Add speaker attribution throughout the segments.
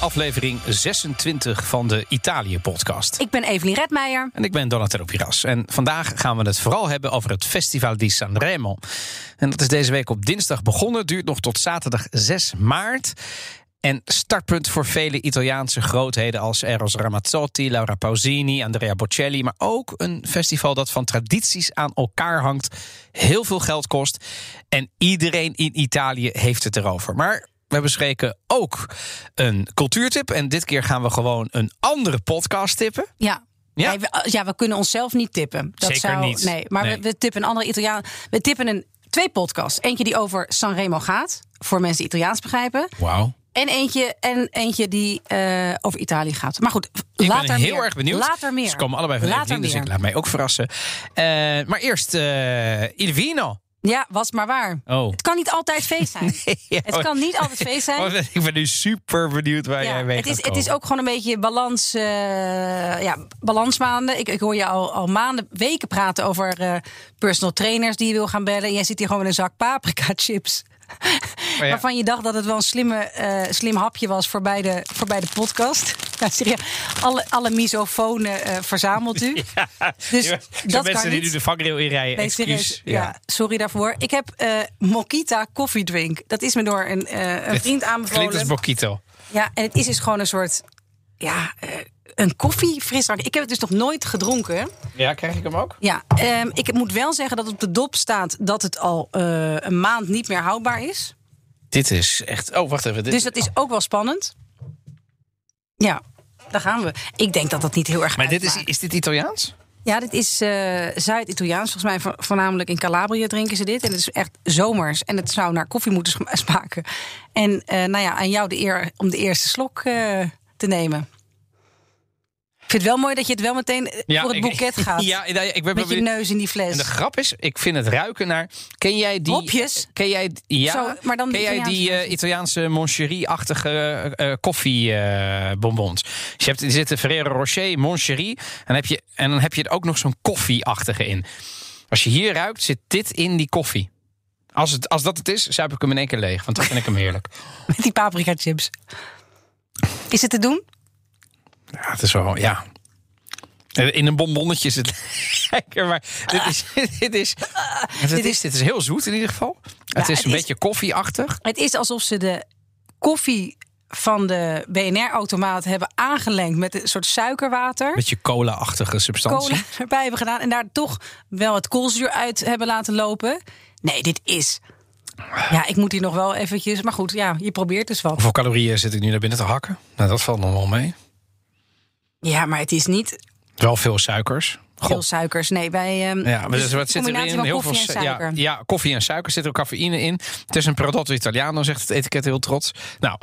Speaker 1: Aflevering 26 van de Italië-podcast.
Speaker 2: Ik ben Evelien Redmeijer.
Speaker 1: En ik ben Donatello Piras. En vandaag gaan we het vooral hebben over het Festival di Sanremo. En dat is deze week op dinsdag begonnen, duurt nog tot zaterdag 6 maart. En startpunt voor vele Italiaanse grootheden als Eros Ramazzotti, Laura Pausini, Andrea Bocelli. Maar ook een festival dat van tradities aan elkaar hangt, heel veel geld kost. En iedereen in Italië heeft het erover. Maar we bespreken ook een cultuurtip. En dit keer gaan we gewoon een andere podcast tippen.
Speaker 2: Ja.
Speaker 1: Ja?
Speaker 2: Nee, we, ja, we kunnen onszelf niet tippen. Dat
Speaker 1: Zeker
Speaker 2: zou,
Speaker 1: niet.
Speaker 2: Nee, maar
Speaker 1: Nee.
Speaker 2: We, we tippen een andere Italiaan. We tippen een twee podcasts. Eentje die over Sanremo gaat, voor mensen die Italiaans begrijpen.
Speaker 1: Wauw.
Speaker 2: En eentje, en eentje die eh, over Italië gaat. Maar goed,
Speaker 1: Ik
Speaker 2: later
Speaker 1: ben heel
Speaker 2: meer.
Speaker 1: erg benieuwd.
Speaker 2: Later meer.
Speaker 1: Ze komen allebei van
Speaker 2: Later
Speaker 1: Evelien, dus ik laat mij ook verrassen. Eh, maar eerst eh Il Vino.
Speaker 2: Ja, was maar waar.
Speaker 1: Oh.
Speaker 2: Het kan niet altijd feest zijn.
Speaker 1: Ja,
Speaker 2: Het kan niet altijd feest zijn.
Speaker 1: Oh, ik ben nu super benieuwd waar jij mee
Speaker 2: het, is, het is ook gewoon een beetje balans, eh, ja, balansmaanden. Ik, ik hoor je al, al maanden, weken praten over eh, personal trainers die je wil gaan bellen. En jij zit hier gewoon met een zak paprika chips.
Speaker 1: Ja.
Speaker 2: Waarvan je dacht dat het wel een slimme, eh, slim hapje was voor bij de, voor bij de podcast. Nou, serieus, alle, alle misofonen eh, verzamelt u. Dus
Speaker 1: Ja,
Speaker 2: dat kan
Speaker 1: mensen die
Speaker 2: niet.
Speaker 1: nu de vangrail inrijden,
Speaker 2: Nee, serieus. Ja. sorry daarvoor. Ik heb eh Mokita koffiedrink. Dat is me door een, een vriend aanbevolen.
Speaker 1: Klinkt als Bokito.
Speaker 2: Ja, en het is dus gewoon een soort. Ja, een koffiefrisdrank. Ik heb het dus nog nooit gedronken.
Speaker 1: Ja, krijg ik hem ook?
Speaker 2: Ja, ehm, ik moet wel zeggen dat op de dop staat dat het al eh, een maand niet meer houdbaar is.
Speaker 1: Dit is echt... Oh, wacht even. Dit...
Speaker 2: Dus dat is ook wel spannend. Ja, daar gaan we. Ik denk dat dat niet heel erg
Speaker 1: Maar dit is, is dit Italiaans?
Speaker 2: Ja, dit is eh, Zuid-Italiaans. Volgens mij vo- voornamelijk in Calabrië drinken ze dit. En het is echt zomers. En het zou naar koffie moeten sma- smaken. En eh, nou ja, aan jou de eer om de eerste slok te nemen. Ik vind het wel mooi dat je het wel meteen eh, voor het
Speaker 1: ik-
Speaker 2: boeket gaat.
Speaker 1: Ja, ja, ik ben
Speaker 2: met je neus in die fles.
Speaker 1: En de grap is, ik vind het ruiken naar. Ken jij die?
Speaker 2: Hopjes?
Speaker 1: Ken jij ja?
Speaker 2: Zo, maar dan
Speaker 1: ken jij die
Speaker 2: Italiaanse
Speaker 1: eh. Italiaanse moncherie-achtige eh, koffiebonbons? Dus je hebt er zitten Ferrero Rocher, moncherie, en heb je en dan heb je er ook nog zo'n koffieachtige in. Als je hier ruikt, zit dit in die koffie. Als, het, als dat het is, zuip ik hem in één keer leeg, want dan vind ik hem heerlijk.
Speaker 2: Met die paprika chips. Is het te doen?
Speaker 1: Ja, het is wel, ja. In een bonbonnetje is het lekker, maar dit is, dit is, dit is, dit is heel zoet in ieder geval. Het is een beetje koffieachtig.
Speaker 2: Het is alsof ze de koffie van de BNR-automaat hebben aangelengd met een soort suikerwater.
Speaker 1: Beetje cola-achtige substantie.
Speaker 2: Cola erbij hebben gedaan en daar toch wel het koolzuur uit hebben laten lopen. Nee, dit is. Ja, ik moet hier nog wel eventjes. Maar goed, ja, je probeert dus wat.
Speaker 1: Hoeveel calorieën zit ik nu naar binnen te hakken? Nou, dat valt nog wel mee.
Speaker 2: Ja, maar het is niet
Speaker 1: Wel veel suikers.
Speaker 2: veel
Speaker 1: Goh.
Speaker 2: suikers. Nee, bij. ehm,
Speaker 1: Ja, maar
Speaker 2: dus
Speaker 1: wat zit erin? Heel
Speaker 2: koffie
Speaker 1: veel
Speaker 2: en suiker.
Speaker 1: Ja, ja, koffie en suiker. Er zit ook cafeïne in. Het is een prodotto italiano, zegt het etiket heel trots. Nou,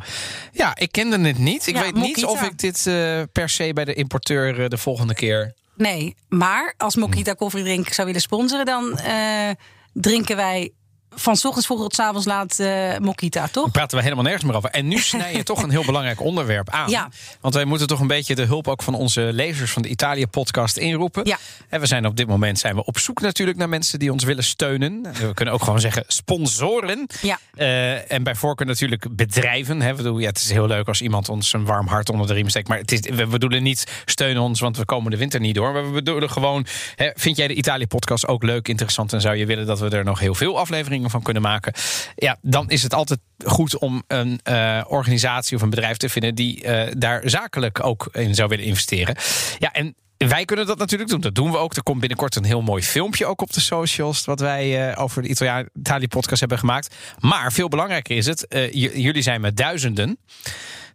Speaker 1: ja, ik kende het niet. Ik
Speaker 2: Ja,
Speaker 1: weet niet of ik dit eh, per se bij de importeur eh, de volgende keer.
Speaker 2: Nee, maar als Mokita koffiedrink zou willen sponsoren, dan eh, drinken wij van 's ochtends vroeg tot 's avonds laat eh Mokita, toch?
Speaker 1: praten we helemaal nergens meer over. En nu snij je toch een heel belangrijk onderwerp aan.
Speaker 2: Ja.
Speaker 1: Want wij moeten toch een beetje de hulp ook van onze lezers van de Italië-podcast inroepen.
Speaker 2: Ja.
Speaker 1: En we zijn op dit moment zijn we op zoek natuurlijk naar mensen die ons willen steunen. We kunnen ook gewoon zeggen sponsoren.
Speaker 2: Ja.
Speaker 1: Eh, en bij voorkeur natuurlijk bedrijven. Hè. We bedoel, ja, het is heel leuk als iemand ons een warm hart onder de riem steekt. Maar het is, we bedoelen niet steun ons, want we komen de winter niet door. Maar we bedoelen gewoon, hè, vind jij de Italië-podcast ook leuk, interessant... en zou je willen dat we er nog heel veel afleveringen van kunnen maken... ja, dan is het altijd goed om een eh, organisatie of een bedrijf te vinden... die eh, daar zakelijk ook in zou willen investeren. Ja, en wij kunnen dat natuurlijk doen. Dat doen we ook. Er komt binnenkort een heel mooi filmpje ook op de socials. Wat wij eh, over de Italië-podcast hebben gemaakt. Maar veel belangrijker is het. jullie zijn met duizenden.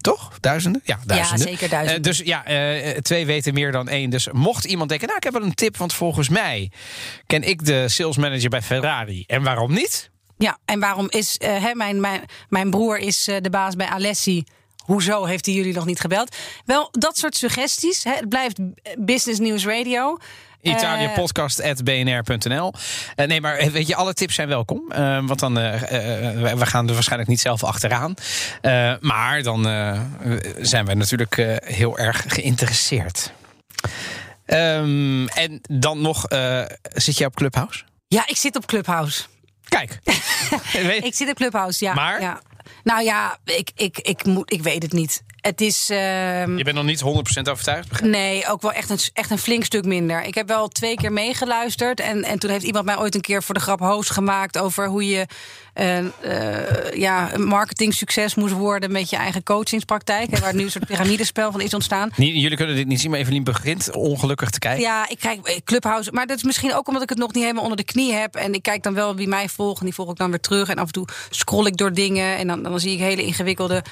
Speaker 1: Toch? Duizenden? Ja, duizenden.
Speaker 2: zeker duizenden.
Speaker 1: Eh, dus ja, eh, twee weten meer dan één. Dus mocht iemand denken, nou, ik heb wel een tip. Want volgens mij ken ik de sales manager bij Ferrari. En waarom niet?
Speaker 2: Ja, en waarom is hè, mijn, mijn, mijn broer is de baas bij Alessi. Hoezo heeft hij jullie nog niet gebeld? Wel, dat soort suggesties. Hè, het blijft Business News Radio.
Speaker 1: Italië
Speaker 2: Eh,
Speaker 1: podcast.bnr.nl. Eh, nee, maar weet je, alle tips zijn welkom. Eh, want dan, eh, eh, we- gaan er waarschijnlijk niet zelf achteraan. Eh, maar dan eh, zijn wij natuurlijk eh, heel erg geïnteresseerd. Ehm, en dan nog, eh, zit jij op Clubhouse?
Speaker 2: Ja, ik zit op Clubhouse.
Speaker 1: Kijk.
Speaker 2: Ik zit op Clubhouse, ja.
Speaker 1: Maar?
Speaker 2: Ja. Nou ja, ik, ik, ik, moet, ik weet het niet. Het is. ehm,
Speaker 1: je bent nog niet 100% overtuigd?
Speaker 2: Nee, ook wel echt een, echt een flink stuk minder. Ik heb wel twee keer meegeluisterd. En, en toen heeft iemand mij ooit een keer voor de grap host gemaakt over hoe je eh, eh, ja, een marketing succes moest worden met je eigen coachingspraktijk. En waar nu een soort piramidespel van is ontstaan.
Speaker 1: Jullie kunnen dit niet zien, maar Evelien begint ongelukkig te kijken.
Speaker 2: Ja, ik kijk eh, Clubhouse. Maar dat is misschien ook omdat ik het nog niet helemaal onder de knie heb. En ik kijk dan wel wie mij volgt. En die volg ik dan weer terug. En af en toe scroll ik door dingen. En dan, dan zie ik hele ingewikkelde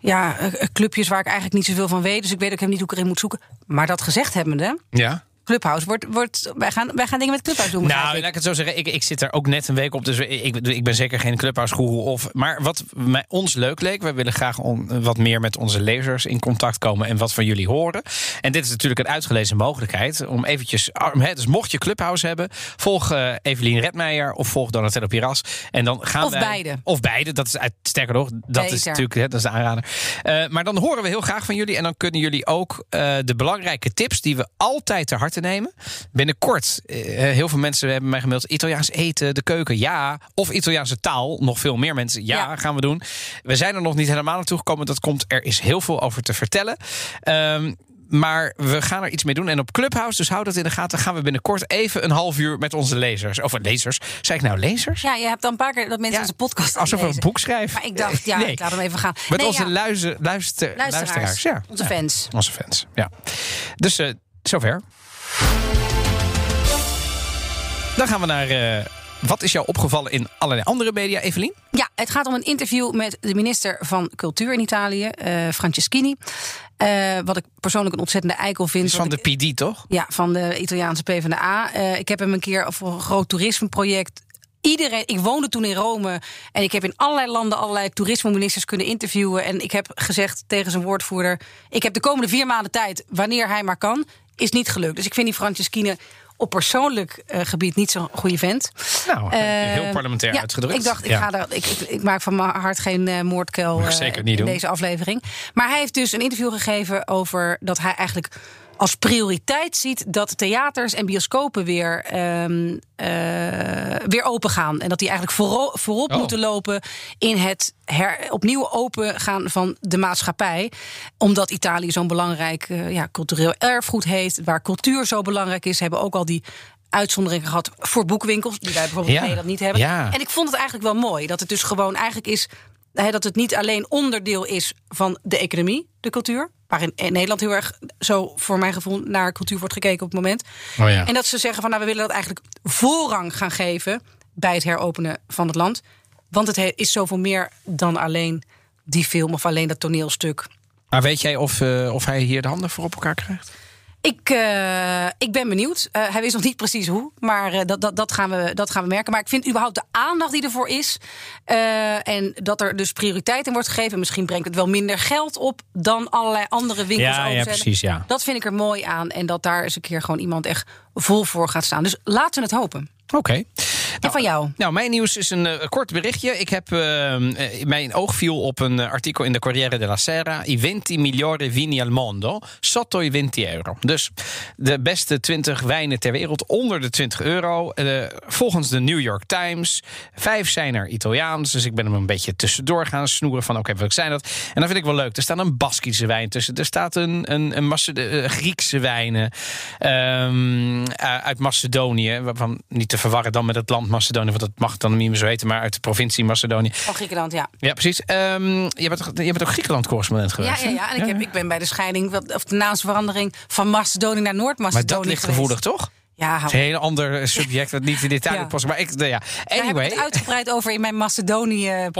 Speaker 2: ja, eh, eh, clubjes waar ik eigenlijk niet zoveel van weet. Dus ik weet ook helemaal niet hoe ik erin moet zoeken. Maar dat gezegd hebbende,
Speaker 1: Ja.
Speaker 2: Clubhouse wordt. wordt wij, gaan, wij gaan dingen met Clubhouse doen.
Speaker 1: Nou,
Speaker 2: ik.
Speaker 1: laat ik het zo zeggen. Ik, ik zit er ook net een week op. Dus ik, ik, ben zeker geen clubhouse-goeroe. Of, maar wat mij, ons leuk leek. We willen graag on- wat meer met onze lezers in contact komen. En wat van jullie horen. En dit is natuurlijk een uitgelezen mogelijkheid. Om eventjes... Hè, dus mocht je clubhouse hebben. Volg eh, Evelien Redmeijer. Of volg Donatello Piras. En dan gaan
Speaker 2: Of
Speaker 1: wij-
Speaker 2: beide.
Speaker 1: Of beide. Dat is uit, sterker nog. Dat is natuurlijk hè, dat is de aanrader. Eh, maar dan horen we heel graag van jullie. En dan kunnen jullie ook eh, de belangrijke tips die we altijd ter harte nemen. Binnenkort, eh, heel veel mensen hebben mij gemaild. Italiaans eten, de keuken, ja. Of Italiaanse taal, nog veel meer mensen. Ja,
Speaker 2: Ja.
Speaker 1: gaan we doen. We zijn er nog niet helemaal naartoe gekomen. Dat komt, er is heel veel over te vertellen. Ehm, maar we gaan er iets mee doen. En op Clubhouse, dus hou dat in de gaten, gaan we binnenkort even een half uur met onze lezers. Of lezers. Zeg ik nou lezers?
Speaker 2: Ja, je hebt dan een paar keer dat mensen
Speaker 1: Ja,
Speaker 2: onze podcast
Speaker 1: Alsof we een boek schrijven.
Speaker 2: Maar ik dacht, ja,
Speaker 1: Nee.
Speaker 2: ik laat hem even gaan.
Speaker 1: Met
Speaker 2: Nee,
Speaker 1: onze
Speaker 2: ja,
Speaker 1: luister, luister,
Speaker 2: luisteraars,
Speaker 1: luisteraars. Ja.
Speaker 2: onze fans.
Speaker 1: Onze fans, ja. Dus eh, zover. Dan gaan we naar... eh, wat is jou opgevallen in allerlei andere media, Evelien?
Speaker 2: Ja, het gaat om een interview met de minister van Cultuur in Italië, eh, Franceschini. Eh, wat ik persoonlijk een ontzettende eikel vind.
Speaker 1: Is van de
Speaker 2: ik-
Speaker 1: PD, toch?
Speaker 2: Ja, van de Italiaanse PvdA. Ik heb hem een keer voor een groot toerismeproject. Iedereen, ik woonde toen in Rome en ik heb in allerlei landen allerlei toerismeministers kunnen interviewen. En ik heb gezegd tegen zijn woordvoerder: Ik heb de komende vier maanden tijd, wanneer hij maar kan, is niet gelukt. Dus ik vind die Franceschine op persoonlijk eh, gebied niet zo'n goede vent.
Speaker 1: Nou, heel
Speaker 2: Eh,
Speaker 1: parlementair
Speaker 2: ja,
Speaker 1: uitgedrukt.
Speaker 2: Ik dacht, ik,
Speaker 1: Ja.
Speaker 2: ga daar, ik, ik, ik maak van mijn hart geen eh, moordkuil
Speaker 1: zeker niet
Speaker 2: in
Speaker 1: doen.
Speaker 2: deze aflevering. Maar hij heeft dus een interview gegeven over dat hij eigenlijk als prioriteit ziet dat theaters en bioscopen weer, eh, weer open gaan. En dat die eigenlijk voorop, voorop
Speaker 1: Oh.
Speaker 2: moeten lopen in het her, opnieuw open gaan van de maatschappij. Omdat Italië zo'n belangrijk eh, ja, cultureel erfgoed heeft, waar cultuur zo belangrijk is, hebben ook al die uitzonderingen gehad voor boekwinkels, die wij bijvoorbeeld
Speaker 1: Ja.
Speaker 2: in Nederland niet hebben.
Speaker 1: Ja.
Speaker 2: En ik vond het eigenlijk wel mooi dat het dus gewoon eigenlijk is dat het niet alleen onderdeel is van de economie, de cultuur. Waarin in Nederland heel erg zo voor mijn gevoel naar cultuur wordt gekeken op het moment.
Speaker 1: Oh ja.
Speaker 2: En dat ze zeggen van nou we willen dat eigenlijk voorrang gaan geven bij het heropenen van het land. Want het he- is zoveel meer dan alleen die film of alleen dat toneelstuk.
Speaker 1: Maar weet jij of, eh, of hij hier de handen voor op elkaar krijgt?
Speaker 2: Ik, eh, ik ben benieuwd. Eh, hij wist nog niet precies hoe, maar eh, dat, dat, dat, gaan we, dat gaan we merken. Maar ik vind überhaupt de aandacht die ervoor is. en dat er dus prioriteit in wordt gegeven. Misschien brengt het wel minder geld op dan allerlei andere winkels
Speaker 1: Ja, ja, precies, ja.
Speaker 2: Dat vind ik er mooi aan. En dat daar eens een keer gewoon iemand echt vol voor gaat staan. Dus laten we het hopen.
Speaker 1: Oké.
Speaker 2: En van jou?
Speaker 1: Nou, mijn nieuws is een eh, kort berichtje. Ik heb, eh, eh, mijn oog viel op een eh, artikel in de Corriere della Sera. I 20 migliori vini al mondo sotto i 20 euro. Dus de beste 20 wijnen ter wereld onder de 20 euro. Volgens de New York Times. Vijf zijn er Italiaans. Dus ik ben hem een beetje tussendoor gaan snoeren van oké, welke zijn dat? En dat vind ik wel leuk. Er staat een Baskische wijn tussen. Er staat een, een, een Griekse wijnen ehm, eh, uit Macedonië. Waarvan niet te verwarren dan met het land Macedonië. Want dat mag dan niet meer zo heten. Maar uit de provincie Macedonië.
Speaker 2: Van Griekenland, ja.
Speaker 1: Ja, precies. Ehm je, bent, toch- je bent ook Griekenland-correspondent
Speaker 2: Ja,
Speaker 1: geweest.
Speaker 2: ja,
Speaker 1: hè?
Speaker 2: ja. En ik, heb, ik ben bij de scheiding, of de naamsverandering van Macedonië naar Noord-Macedonië.
Speaker 1: Maar dat ligt gevoelig, toch?
Speaker 2: Ja,
Speaker 1: een heel ander subject wat niet in detail
Speaker 2: Ja.
Speaker 1: past. Maar ik, nou ja.
Speaker 2: Daar heb ik
Speaker 1: Anyway.
Speaker 2: het uitgebreid over in mijn Macedonië-podcast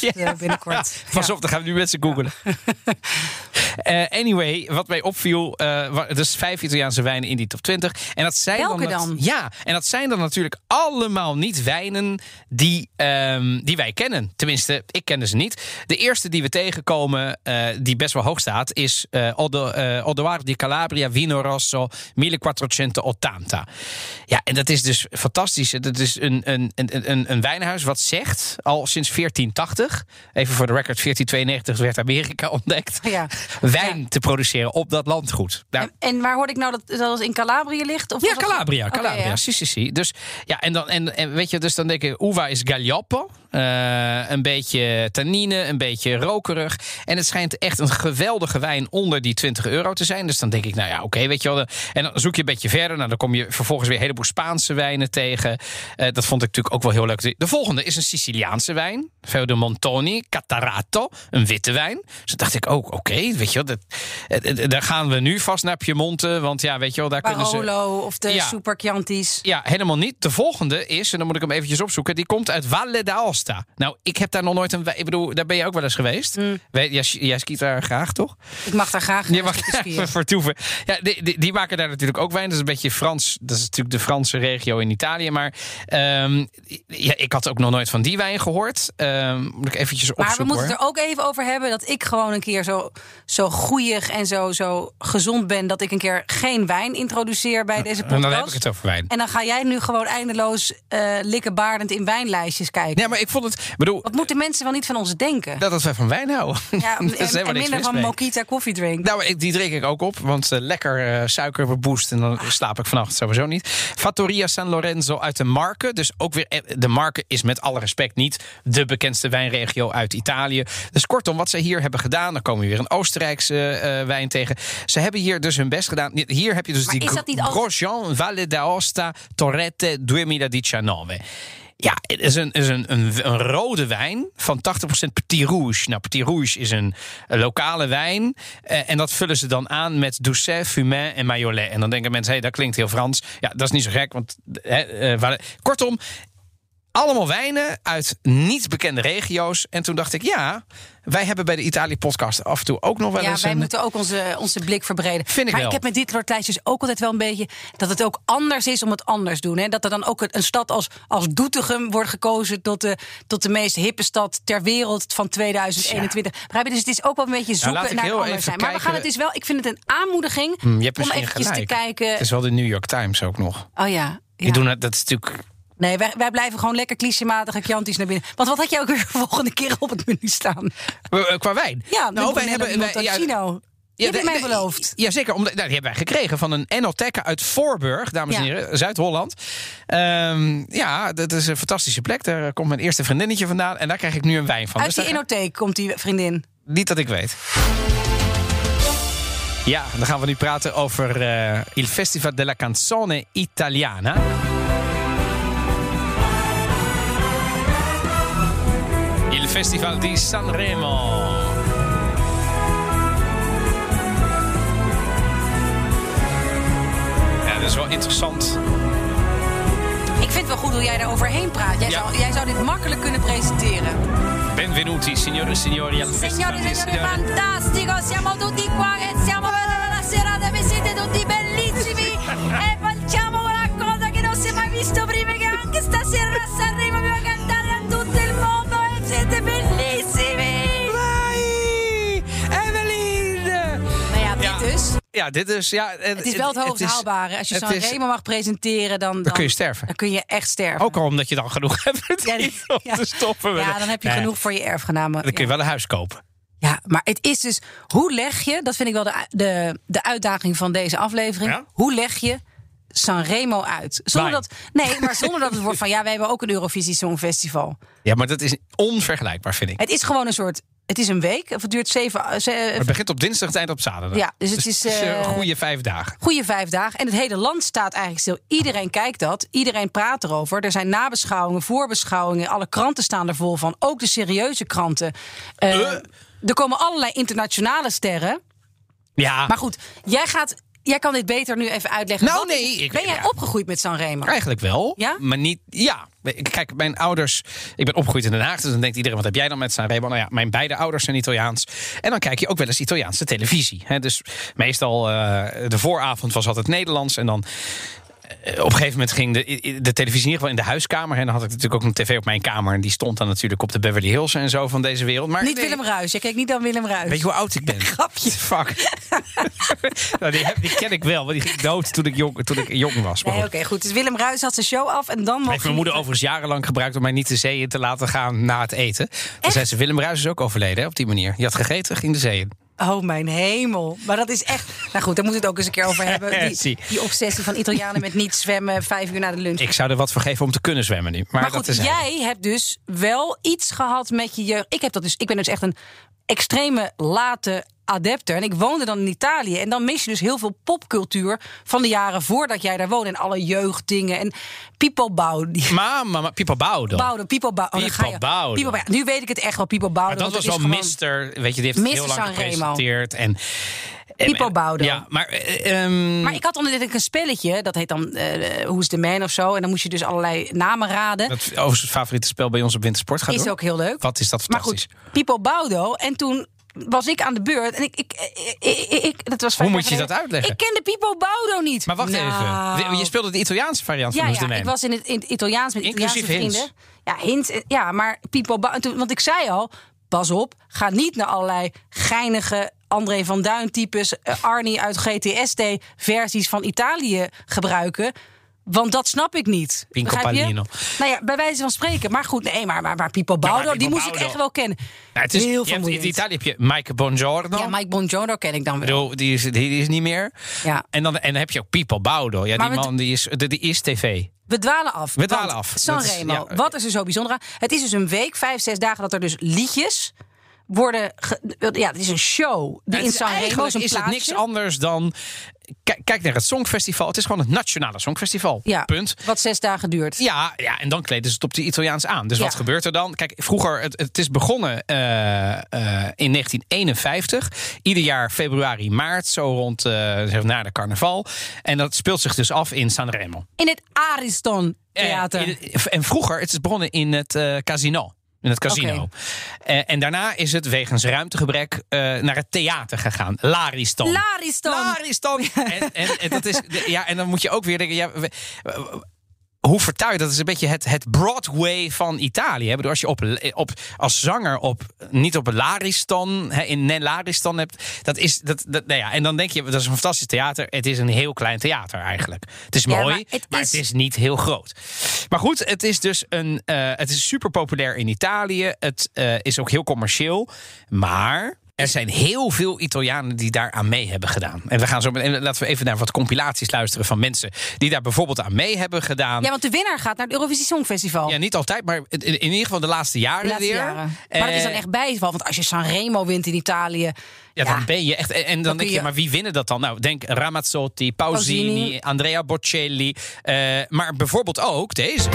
Speaker 1: Podcast.
Speaker 2: eh, binnenkort.
Speaker 1: Pas op, dan gaan we nu mensen googelen. Eh, anyway, wat mij opviel, eh wa- dus vijf Italiaanse wijnen in die top 20. En dat zijn
Speaker 2: Welke
Speaker 1: dan? Ja, en dat zijn dan natuurlijk allemaal niet wijnen die, ehm, die wij kennen. Tenminste, ik kende ze niet. De eerste die we tegenkomen, eh, die best wel hoog staat, is eh Odo, eh, Odoar di Calabria Vino Rosso 1480. Ja, en dat is dus fantastisch. Dat is een, een, een, een, wijnhuis wat zegt, al sinds 1480, even voor de record, 1492 werd Amerika ontdekt,
Speaker 2: Ja.
Speaker 1: wijn
Speaker 2: Ja.
Speaker 1: te produceren op dat landgoed. Nou,
Speaker 2: En, en waar hoorde ik nou dat dat in Calabrië ligt? Of
Speaker 1: ja, Calabria, Calabria,
Speaker 2: ja.
Speaker 1: si, si, si. Dus ja, en dan en, en weet je, dus dan denk ik, uva is Gaglioppo, Eh, een beetje tannine, een beetje rokerig. En het schijnt echt een geweldige wijn onder die 20 euro te zijn. Dus dan denk ik, nou ja, oké, weet je wel. En dan zoek je een beetje verder. Nou, dan kom je vervolgens weer een heleboel Spaanse wijnen tegen. Eh, dat vond ik natuurlijk ook wel heel leuk. De volgende is een Siciliaanse wijn. Veo de Montoni, Catarato, een witte wijn. Dus dan dacht ik ook, oké, weet je wel, dat, eh, daar gaan we nu vast naar Piemonte. Want ja, weet je wel, daar kunnen ze...
Speaker 2: Of de
Speaker 1: Ja.
Speaker 2: Super Chianti's.
Speaker 1: Ja, helemaal niet. De volgende is, en dan moet ik hem eventjes opzoeken, die komt uit Valle d'Aosta. Nou, ik heb daar nog nooit een. wijn- Ik bedoel, daar ben je ook wel eens geweest. Weet, jij, jij skiet daar graag, toch?
Speaker 2: Ik mag daar graag
Speaker 1: Je mag vertoeven. Ja, die, die, die maken daar natuurlijk ook wijn. Dat is een beetje Frans. Dat is natuurlijk de Franse regio in Italië. Maar ehm, ja, ik had ook nog nooit van die wijn gehoord. Ehm, moet ik eventjes
Speaker 2: Maar we
Speaker 1: opzoeken.
Speaker 2: moeten het er ook even over hebben dat ik gewoon een keer zo, zo goeieig en zo, zo gezond ben. Dat ik een keer geen wijn introduceer bij deze
Speaker 1: En
Speaker 2: podcast.
Speaker 1: dan heb ik het over wijn.
Speaker 2: En dan ga jij nu gewoon eindeloos eh likkenbaardend in wijnlijstjes kijken.
Speaker 1: Ja, maar ik vond het. bedoel,
Speaker 2: Wat moeten mensen wel niet van ons denken?
Speaker 1: dat, dat wij van wijn houden.
Speaker 2: ja, en, en minder van
Speaker 1: mee.
Speaker 2: Mokita koffie drink.
Speaker 1: Nou, die drink ik ook op, want eh, lekker eh, suiker boost en dan slaap ik vannacht sowieso niet. Fattoria San Lorenzo uit de Marke. Dus ook weer, eh, de Marke is met alle respect niet de bekendste wijnregio uit Italië. Dus kortom, wat ze hier hebben gedaan, dan komen we weer een Oostenrijkse eh, wijn tegen. Ze hebben hier dus hun best gedaan. Hier heb je dus
Speaker 2: Maar
Speaker 1: die Grosjean Valle d'Aosta Torrette 2019. Ja, het is een, is een, een, rode wijn van 80% Petit Rouge. Nou, Petit Rouge is een, lokale wijn. eh, en dat vullen ze dan aan met Doucet, Fumain en Mayolet. En dan denken mensen, hé, dat klinkt heel Frans. Ja, dat is niet zo gek, want... eh, waar- kortom, allemaal wijnen uit niet bekende regio's. En toen dacht ik, ja, wij hebben bij de Italië-podcast af en toe ook nog wel
Speaker 2: Ja,
Speaker 1: eens...
Speaker 2: wij
Speaker 1: een,
Speaker 2: moeten ook onze, onze blik verbreden.
Speaker 1: Vind ik
Speaker 2: maar
Speaker 1: wel.
Speaker 2: ik heb met dit soort lijstjes ook altijd wel een beetje... dat het ook anders is om het anders te doen. Hè? Dat er dan ook een, stad als, als Doetinchem wordt gekozen... Tot de, tot de meest hippe stad ter wereld van 2021. Begrijp je? Dus het is ook wel een beetje zoeken
Speaker 1: laat ik
Speaker 2: naar anders zijn. Maar we gaan het is wel... Ik vind het een aanmoediging
Speaker 1: Hm, je hebt
Speaker 2: om eventjes
Speaker 1: gelijk.
Speaker 2: te kijken...
Speaker 1: Het is wel de New York Times ook nog.
Speaker 2: Oh ja.
Speaker 1: Die
Speaker 2: ja.
Speaker 1: doen het, dat is natuurlijk...
Speaker 2: Nee, wij, wij blijven gewoon lekker clichématige Chianti's naar binnen. Want wat had jij ook weer volgende keer op het menu staan?
Speaker 1: Eh, eh, Qua wijn.
Speaker 2: Ja,
Speaker 1: nou, wij hebben. wij- ja.
Speaker 2: Die heb je
Speaker 1: de-
Speaker 2: mij
Speaker 1: de-
Speaker 2: beloofd.
Speaker 1: Jazeker, omdat- nou, die hebben wij gekregen van een Enoteca uit Voorburg, dames en
Speaker 2: Ja.
Speaker 1: heren, Zuid-Holland. Ehm, ja, dat is een fantastische plek. Daar komt mijn eerste vriendinnetje vandaan en daar krijg ik nu een wijn van.
Speaker 2: Uit
Speaker 1: Dus
Speaker 2: die enotheek komt die vriendin.
Speaker 1: Niet dat ik weet. Ja, dan gaan we nu praten over eh, Il Festival della Canzone Italiana. Festival di Sanremo. Ja, dat is wel interessant.
Speaker 2: Ik vind het wel goed hoe jij daar overheen praat. Jij,
Speaker 1: Ja.
Speaker 2: zou, jij zou dit makkelijk kunnen presenteren.
Speaker 1: Benvenuti, signore e signori, al Festival
Speaker 2: Signore,
Speaker 1: di
Speaker 2: signore,
Speaker 1: Sanremo.
Speaker 2: fantastico! Siamo tutti qua che siamo Ja, dit
Speaker 1: is... Ja,
Speaker 2: Het is wel het hoogst
Speaker 1: is-
Speaker 2: haalbare. Als je
Speaker 1: is-
Speaker 2: Remo mag presenteren, dan, dan...
Speaker 1: kun je sterven.
Speaker 2: Dan kun je echt sterven.
Speaker 1: Ook al omdat je dan genoeg hebt
Speaker 2: Ja,
Speaker 1: om
Speaker 2: ja.
Speaker 1: te stoppen.
Speaker 2: Ja, dan heb je genoeg voor je erfgenamen.
Speaker 1: Dan kun je wel een huis kopen.
Speaker 2: Ja, maar het is dus, hoe leg je, dat vind ik wel de, de, de uitdaging van deze aflevering.
Speaker 1: Ja?
Speaker 2: Hoe leg je Sanremo uit? Zonder dat, nee, maar zonder dat het wordt van ja, wij hebben ook een Eurovisie Songfestival.
Speaker 1: Ja, maar dat is onvergelijkbaar, vind ik.
Speaker 2: Het is gewoon een soort, het is een week, of het duurt zeven, eh, ze-
Speaker 1: Het begint op dinsdag, het eind op zaterdag.
Speaker 2: Ja, dus het is,
Speaker 1: een
Speaker 2: eh,
Speaker 1: goede vijf dagen.
Speaker 2: goede vijf dagen. En het hele land staat eigenlijk stil. Iedereen kijkt dat, iedereen praat erover. Er zijn nabeschouwingen, voorbeschouwingen, alle kranten staan er vol van. Ook de serieuze kranten. Eh,
Speaker 1: Eh.
Speaker 2: Er komen allerlei internationale sterren.
Speaker 1: Ja,
Speaker 2: Maar goed, jij gaat. Jij kan dit beter nu even uitleggen.
Speaker 1: Nou,
Speaker 2: Wat is-
Speaker 1: nee, ik-
Speaker 2: ben jij
Speaker 1: ja.
Speaker 2: opgegroeid met Sanremo?
Speaker 1: eigenlijk wel.
Speaker 2: Ja?
Speaker 1: Maar niet... Ja, Kijk, mijn ouders. Ik ben opgegroeid in Den Haag. Dus dan denkt iedereen: wat heb jij dan met Sanremo? Nou ja, mijn beide ouders zijn Italiaans. En dan kijk je ook wel eens Italiaanse televisie. Hè? Dus meestal uh, de vooravond was altijd Nederlands. En dan eh, op een gegeven moment ging de, de televisie in ieder geval in de huiskamer. En dan had ik natuurlijk ook een tv op mijn kamer. En die stond dan natuurlijk op de Beverly Hills en zo van deze wereld. Maar
Speaker 2: niet Willem Ruis. Je kijkt niet dan Willem Ruis.
Speaker 1: Weet je hoe oud ik ben?
Speaker 2: Grapje.
Speaker 1: Fuck. nou, die, die, ken ik wel, want die ging dood toen ik jong, toen ik jong was.
Speaker 2: Nee, oké, goed. Dus Willem Ruis had zijn show af en dan.
Speaker 1: Heeft mijn moeder overigens jarenlang gebruikt om mij niet de zee in te laten gaan na het eten. Toen zei ze, Willem Ruis is ook overleden hè, op die manier. Je had gegeten, ging de zee in.
Speaker 2: Oh, mijn hemel. Maar dat is echt. Nou goed, daar moeten we het ook eens een keer over hebben. Die, die obsessie van Italianen met niet zwemmen vijf uur na de lunch.
Speaker 1: Ik zou er wat voor geven om te kunnen zwemmen nu. Maar,
Speaker 2: maar goed,
Speaker 1: dat is
Speaker 2: jij hebt dus wel iets gehad met je jeugd. Ik heb dat dus. Ik ben dus echt een extreme late adepter. En ik woonde dan in Italië. En dan mis je dus heel veel popcultuur van de jaren voordat jij daar woonde. En alle jeugddingen. En Pipo.
Speaker 1: Mama, maar Pipo Baudo.
Speaker 2: Baudo, Pipo. Oh,
Speaker 1: Pipo Baudo.
Speaker 2: Pipo, nu weet ik het echt wel, Pipo Baudo.
Speaker 1: Maar dat was wel. Mister, weet je, die heeft heel lang gepresenteerd. En,
Speaker 2: Pipo Baudo.
Speaker 1: Ja, maar, um...
Speaker 2: maar ik had onder dit een spelletje, dat heet dan uh, Who's the Man of zo. En dan moest je dus allerlei namen raden.
Speaker 1: Dat is overigens het favoriete spel bij ons op Wintersport gaat
Speaker 2: Is ook heel leuk.
Speaker 1: Wat is dat fantastisch.
Speaker 2: Maar goed, Pipo. En toen was ik aan de beurt. En ik, ik, ik, ik dat was
Speaker 1: Hoe moet je dat uitleggen?
Speaker 2: Ik kende Pipo Baudo niet.
Speaker 1: Maar wacht
Speaker 2: nou.
Speaker 1: even. Je speelde de Italiaanse variant van
Speaker 2: ja,
Speaker 1: ja,
Speaker 2: ik was in het, in het Italiaans met
Speaker 1: Inclusief
Speaker 2: Italiaanse
Speaker 1: hints.
Speaker 2: vrienden. Ja, hint. Ja, maar Pipo Baudo. Want ik zei al, pas op, ga niet naar allerlei geinige André van Duin types, uh, Arnie uit GTSD versies van Italië gebruiken. Want dat snap ik niet.
Speaker 1: Pinco Palino.
Speaker 2: Nou ja, bij wijze van spreken. Maar goed, nee, maar, maar, maar Pipo Baudo, die moest ik echt wel kennen.
Speaker 1: Nou, het is,
Speaker 2: Heel vermoeiend.
Speaker 1: in Italië heb je Mike Bongiorno.
Speaker 2: Ja, Mike Bongiorno ken ik dan wel.
Speaker 1: die, is, die, die is niet meer.
Speaker 2: Ja.
Speaker 1: En, dan, en dan heb je ook Pipo Baudo. Ja,
Speaker 2: Maar
Speaker 1: die man die is, die, is tv.
Speaker 2: We dwalen af.
Speaker 1: We dwalen af.
Speaker 2: Sanremo,
Speaker 1: Dat is- ja.
Speaker 2: wat is er zo bijzonder aan? Het is dus een week, vijf, zes dagen dat er dus liedjes worden... ge- ja, het is een show. Die in Sanremo is een
Speaker 1: is het niks anders dan... Kijk, naar het Songfestival. Het is gewoon het nationale Songfestival.
Speaker 2: Ja,
Speaker 1: Punt.
Speaker 2: wat zes dagen duurt.
Speaker 1: Ja, ja, en dan kleden ze het op de Italiaans aan. Dus
Speaker 2: Ja.
Speaker 1: wat gebeurt er dan? Kijk, vroeger, het, het is begonnen eh, eh, in 1951. Ieder jaar februari, maart, zo rond zeg, na de carnaval. En dat speelt zich dus af in Sanremo.
Speaker 2: In het Ariston Theater.
Speaker 1: In- en vroeger, het is begonnen in het casino. In het casino. Eh, en daarna is het wegens ruimtegebrek eh, naar het theater gegaan. Lariston.
Speaker 2: Lariston.
Speaker 1: Lariston. En, en, en, dat is, ja, en dan moet je ook weer denken... Ja, hoe vertuig je dat? is een beetje het, het Broadway van Italië. hè. Ik bedoel, Als je op, op, als zanger op, niet op Lariston, hè, in Nel Lariston hebt, dat is, dat, dat, nou ja, en dan denk je, dat is een fantastisch theater. Het is een heel klein theater eigenlijk. Het is mooi,
Speaker 2: maar
Speaker 1: maar
Speaker 2: het is...
Speaker 1: niet heel groot. Maar goed, het is dus een, eh, het is super populair in Italië. Het eh, is ook heel commercieel, maar... Er zijn heel veel Italianen die daar aan mee hebben gedaan. En we gaan zo meteen, laten we even naar wat compilaties luisteren van mensen die daar bijvoorbeeld aan mee hebben gedaan.
Speaker 2: Ja, want de winnaar gaat naar het Eurovisie Songfestival.
Speaker 1: Ja, niet altijd, maar in, in ieder geval de laatste jaren
Speaker 2: de laatste
Speaker 1: weer.
Speaker 2: jaren. Maar dat is dan echt bijval. Want als je Sanremo wint in Italië...
Speaker 1: Ja, dan ben je echt. En, en dan, denk je,
Speaker 2: je-
Speaker 1: maar wie winnen dat dan? Nou, denk Ramazzotti, Pausini,
Speaker 2: Pausini.
Speaker 1: Andrea Bocelli. eh, maar bijvoorbeeld ook deze.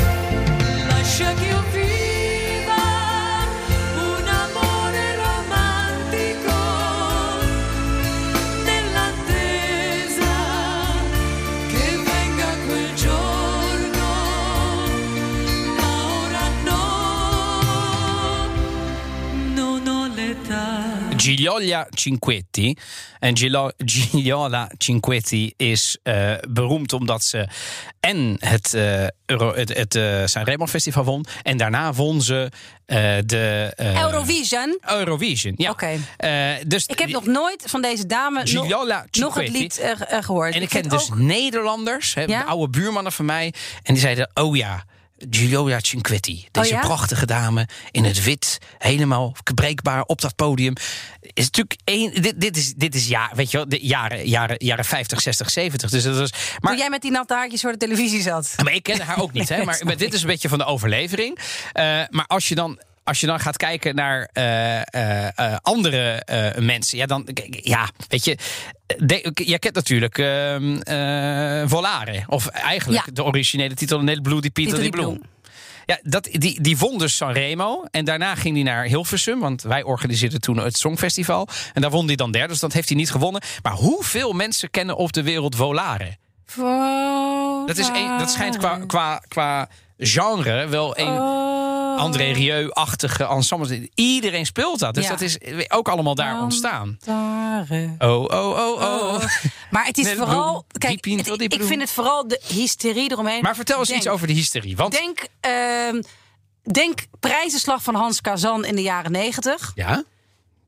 Speaker 1: Gigliola Cinquetti. En Gilo- Gigliola Cinquetti is eh, beroemd omdat ze en het, eh Euro, het, het eh, Sanremo Festival won. En daarna won ze de
Speaker 2: Eurovision.
Speaker 1: Eurovision. Ja.
Speaker 2: Oké.
Speaker 1: Dus
Speaker 2: Ik heb nog nooit van deze dame nog,
Speaker 1: Gigliola
Speaker 2: nog het lied eh, eh, gehoord.
Speaker 1: En ik ken dus
Speaker 2: ook-
Speaker 1: Nederlanders, hè,
Speaker 2: Ja?
Speaker 1: oude buurmannen van mij. En die zeiden: Oh ja. Giulia Cinquetti, deze
Speaker 2: Oh ja?
Speaker 1: prachtige dame in het wit, helemaal breekbaar op dat podium. Is natuurlijk één. Dit, dit is, dit is ja, weet je wel, de jaren, jaren, jaren 50, 60, 70. Dus dat was, maar,
Speaker 2: Toen jij met die natte haartjes voor de televisie zat.
Speaker 1: maar ik kende haar ook niet, hè? Maar, dit is een beetje van de overlevering. Eh, maar als je dan. Als je dan gaat kijken naar eh, eh, eh, andere mensen, ja, dan, ja, weet je, de, jij kent natuurlijk ehm, eh, Volare, of eigenlijk
Speaker 2: Ja.
Speaker 1: de originele titel, Nel Blue di Pieter
Speaker 2: Pieter
Speaker 1: di
Speaker 2: di
Speaker 1: Bloem. Ja, dat, die, die won dus Sanremo. En daarna ging hij naar Hilversum. Want wij organiseerden toen het Songfestival. En daar won hij dan derde. Dus dat heeft hij niet gewonnen. Maar hoeveel mensen kennen op de wereld Volare? Dat, is een, dat schijnt qua, qua, qua genre wel een
Speaker 2: Oh.
Speaker 1: André Rieu-achtige ensemble. Iedereen speelt dat. Dus
Speaker 2: Ja.
Speaker 1: dat is ook allemaal daar ontstaan.
Speaker 2: Tare.
Speaker 1: Oh, oh, oh, oh.
Speaker 2: Maar het is
Speaker 1: Nee,
Speaker 2: vooral. Kijk, ik vind het vooral de hysterie eromheen.
Speaker 1: Maar vertel eens
Speaker 2: Denk-
Speaker 1: iets over de hysterie. Want
Speaker 2: Denk, ehm, denk prijzenslag van Hans Kazan in de jaren negentig.
Speaker 1: ja,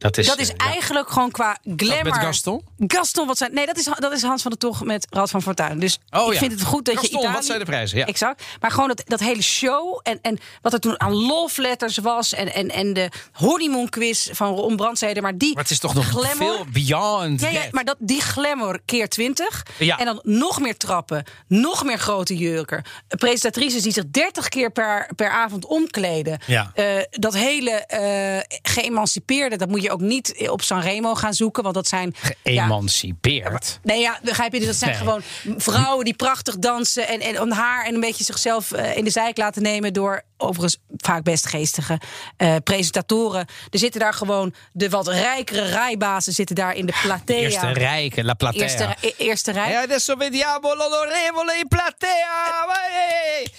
Speaker 1: dat is,
Speaker 2: Dat is
Speaker 1: eh, ja.
Speaker 2: eigenlijk gewoon qua glamour.
Speaker 1: met Gaston?
Speaker 2: Gaston, wat zijn. Nee, dat is, dat is Hans van der Tocht met Rad van Fortuin. Dus
Speaker 1: Oh,
Speaker 2: ik
Speaker 1: ja.
Speaker 2: vind het goed dat
Speaker 1: Gaston,
Speaker 2: je. Italië,
Speaker 1: wat zijn de prijzen? Ja.
Speaker 2: Exact. Maar gewoon dat, dat hele show. En, en wat er toen aan love letters was. En, en, en de honeymoon quiz van Ron Brandstede. Maar die.
Speaker 1: Maar het is toch nog
Speaker 2: glamour,
Speaker 1: veel beyond
Speaker 2: ja, ja, maar dat, die glamour keer 20.
Speaker 1: Ja.
Speaker 2: En dan nog meer trappen, nog meer grote jurken. Presentatrices die zich 30 keer per, per avond omkleden.
Speaker 1: Ja.
Speaker 2: Eh, dat hele eh, geëmancipeerde, dat moet je ook niet op Sanremo gaan zoeken. Want dat zijn. ja,
Speaker 1: Geëmancipeerd.
Speaker 2: Nee, ja, begrijp je? Dus dat zijn
Speaker 1: Nee.
Speaker 2: gewoon vrouwen die prachtig dansen en, en om haar en een beetje zichzelf eh, in de zijk laten nemen door overigens vaak best geestige eh, presentatoren. Er zitten daar gewoon de wat rijkere rijbazen zitten daar in de platea.
Speaker 1: Eerste rijke, La Platea.
Speaker 2: Eerste, e- eerste rij.
Speaker 1: E adesso vediamo l'onorevole in platea.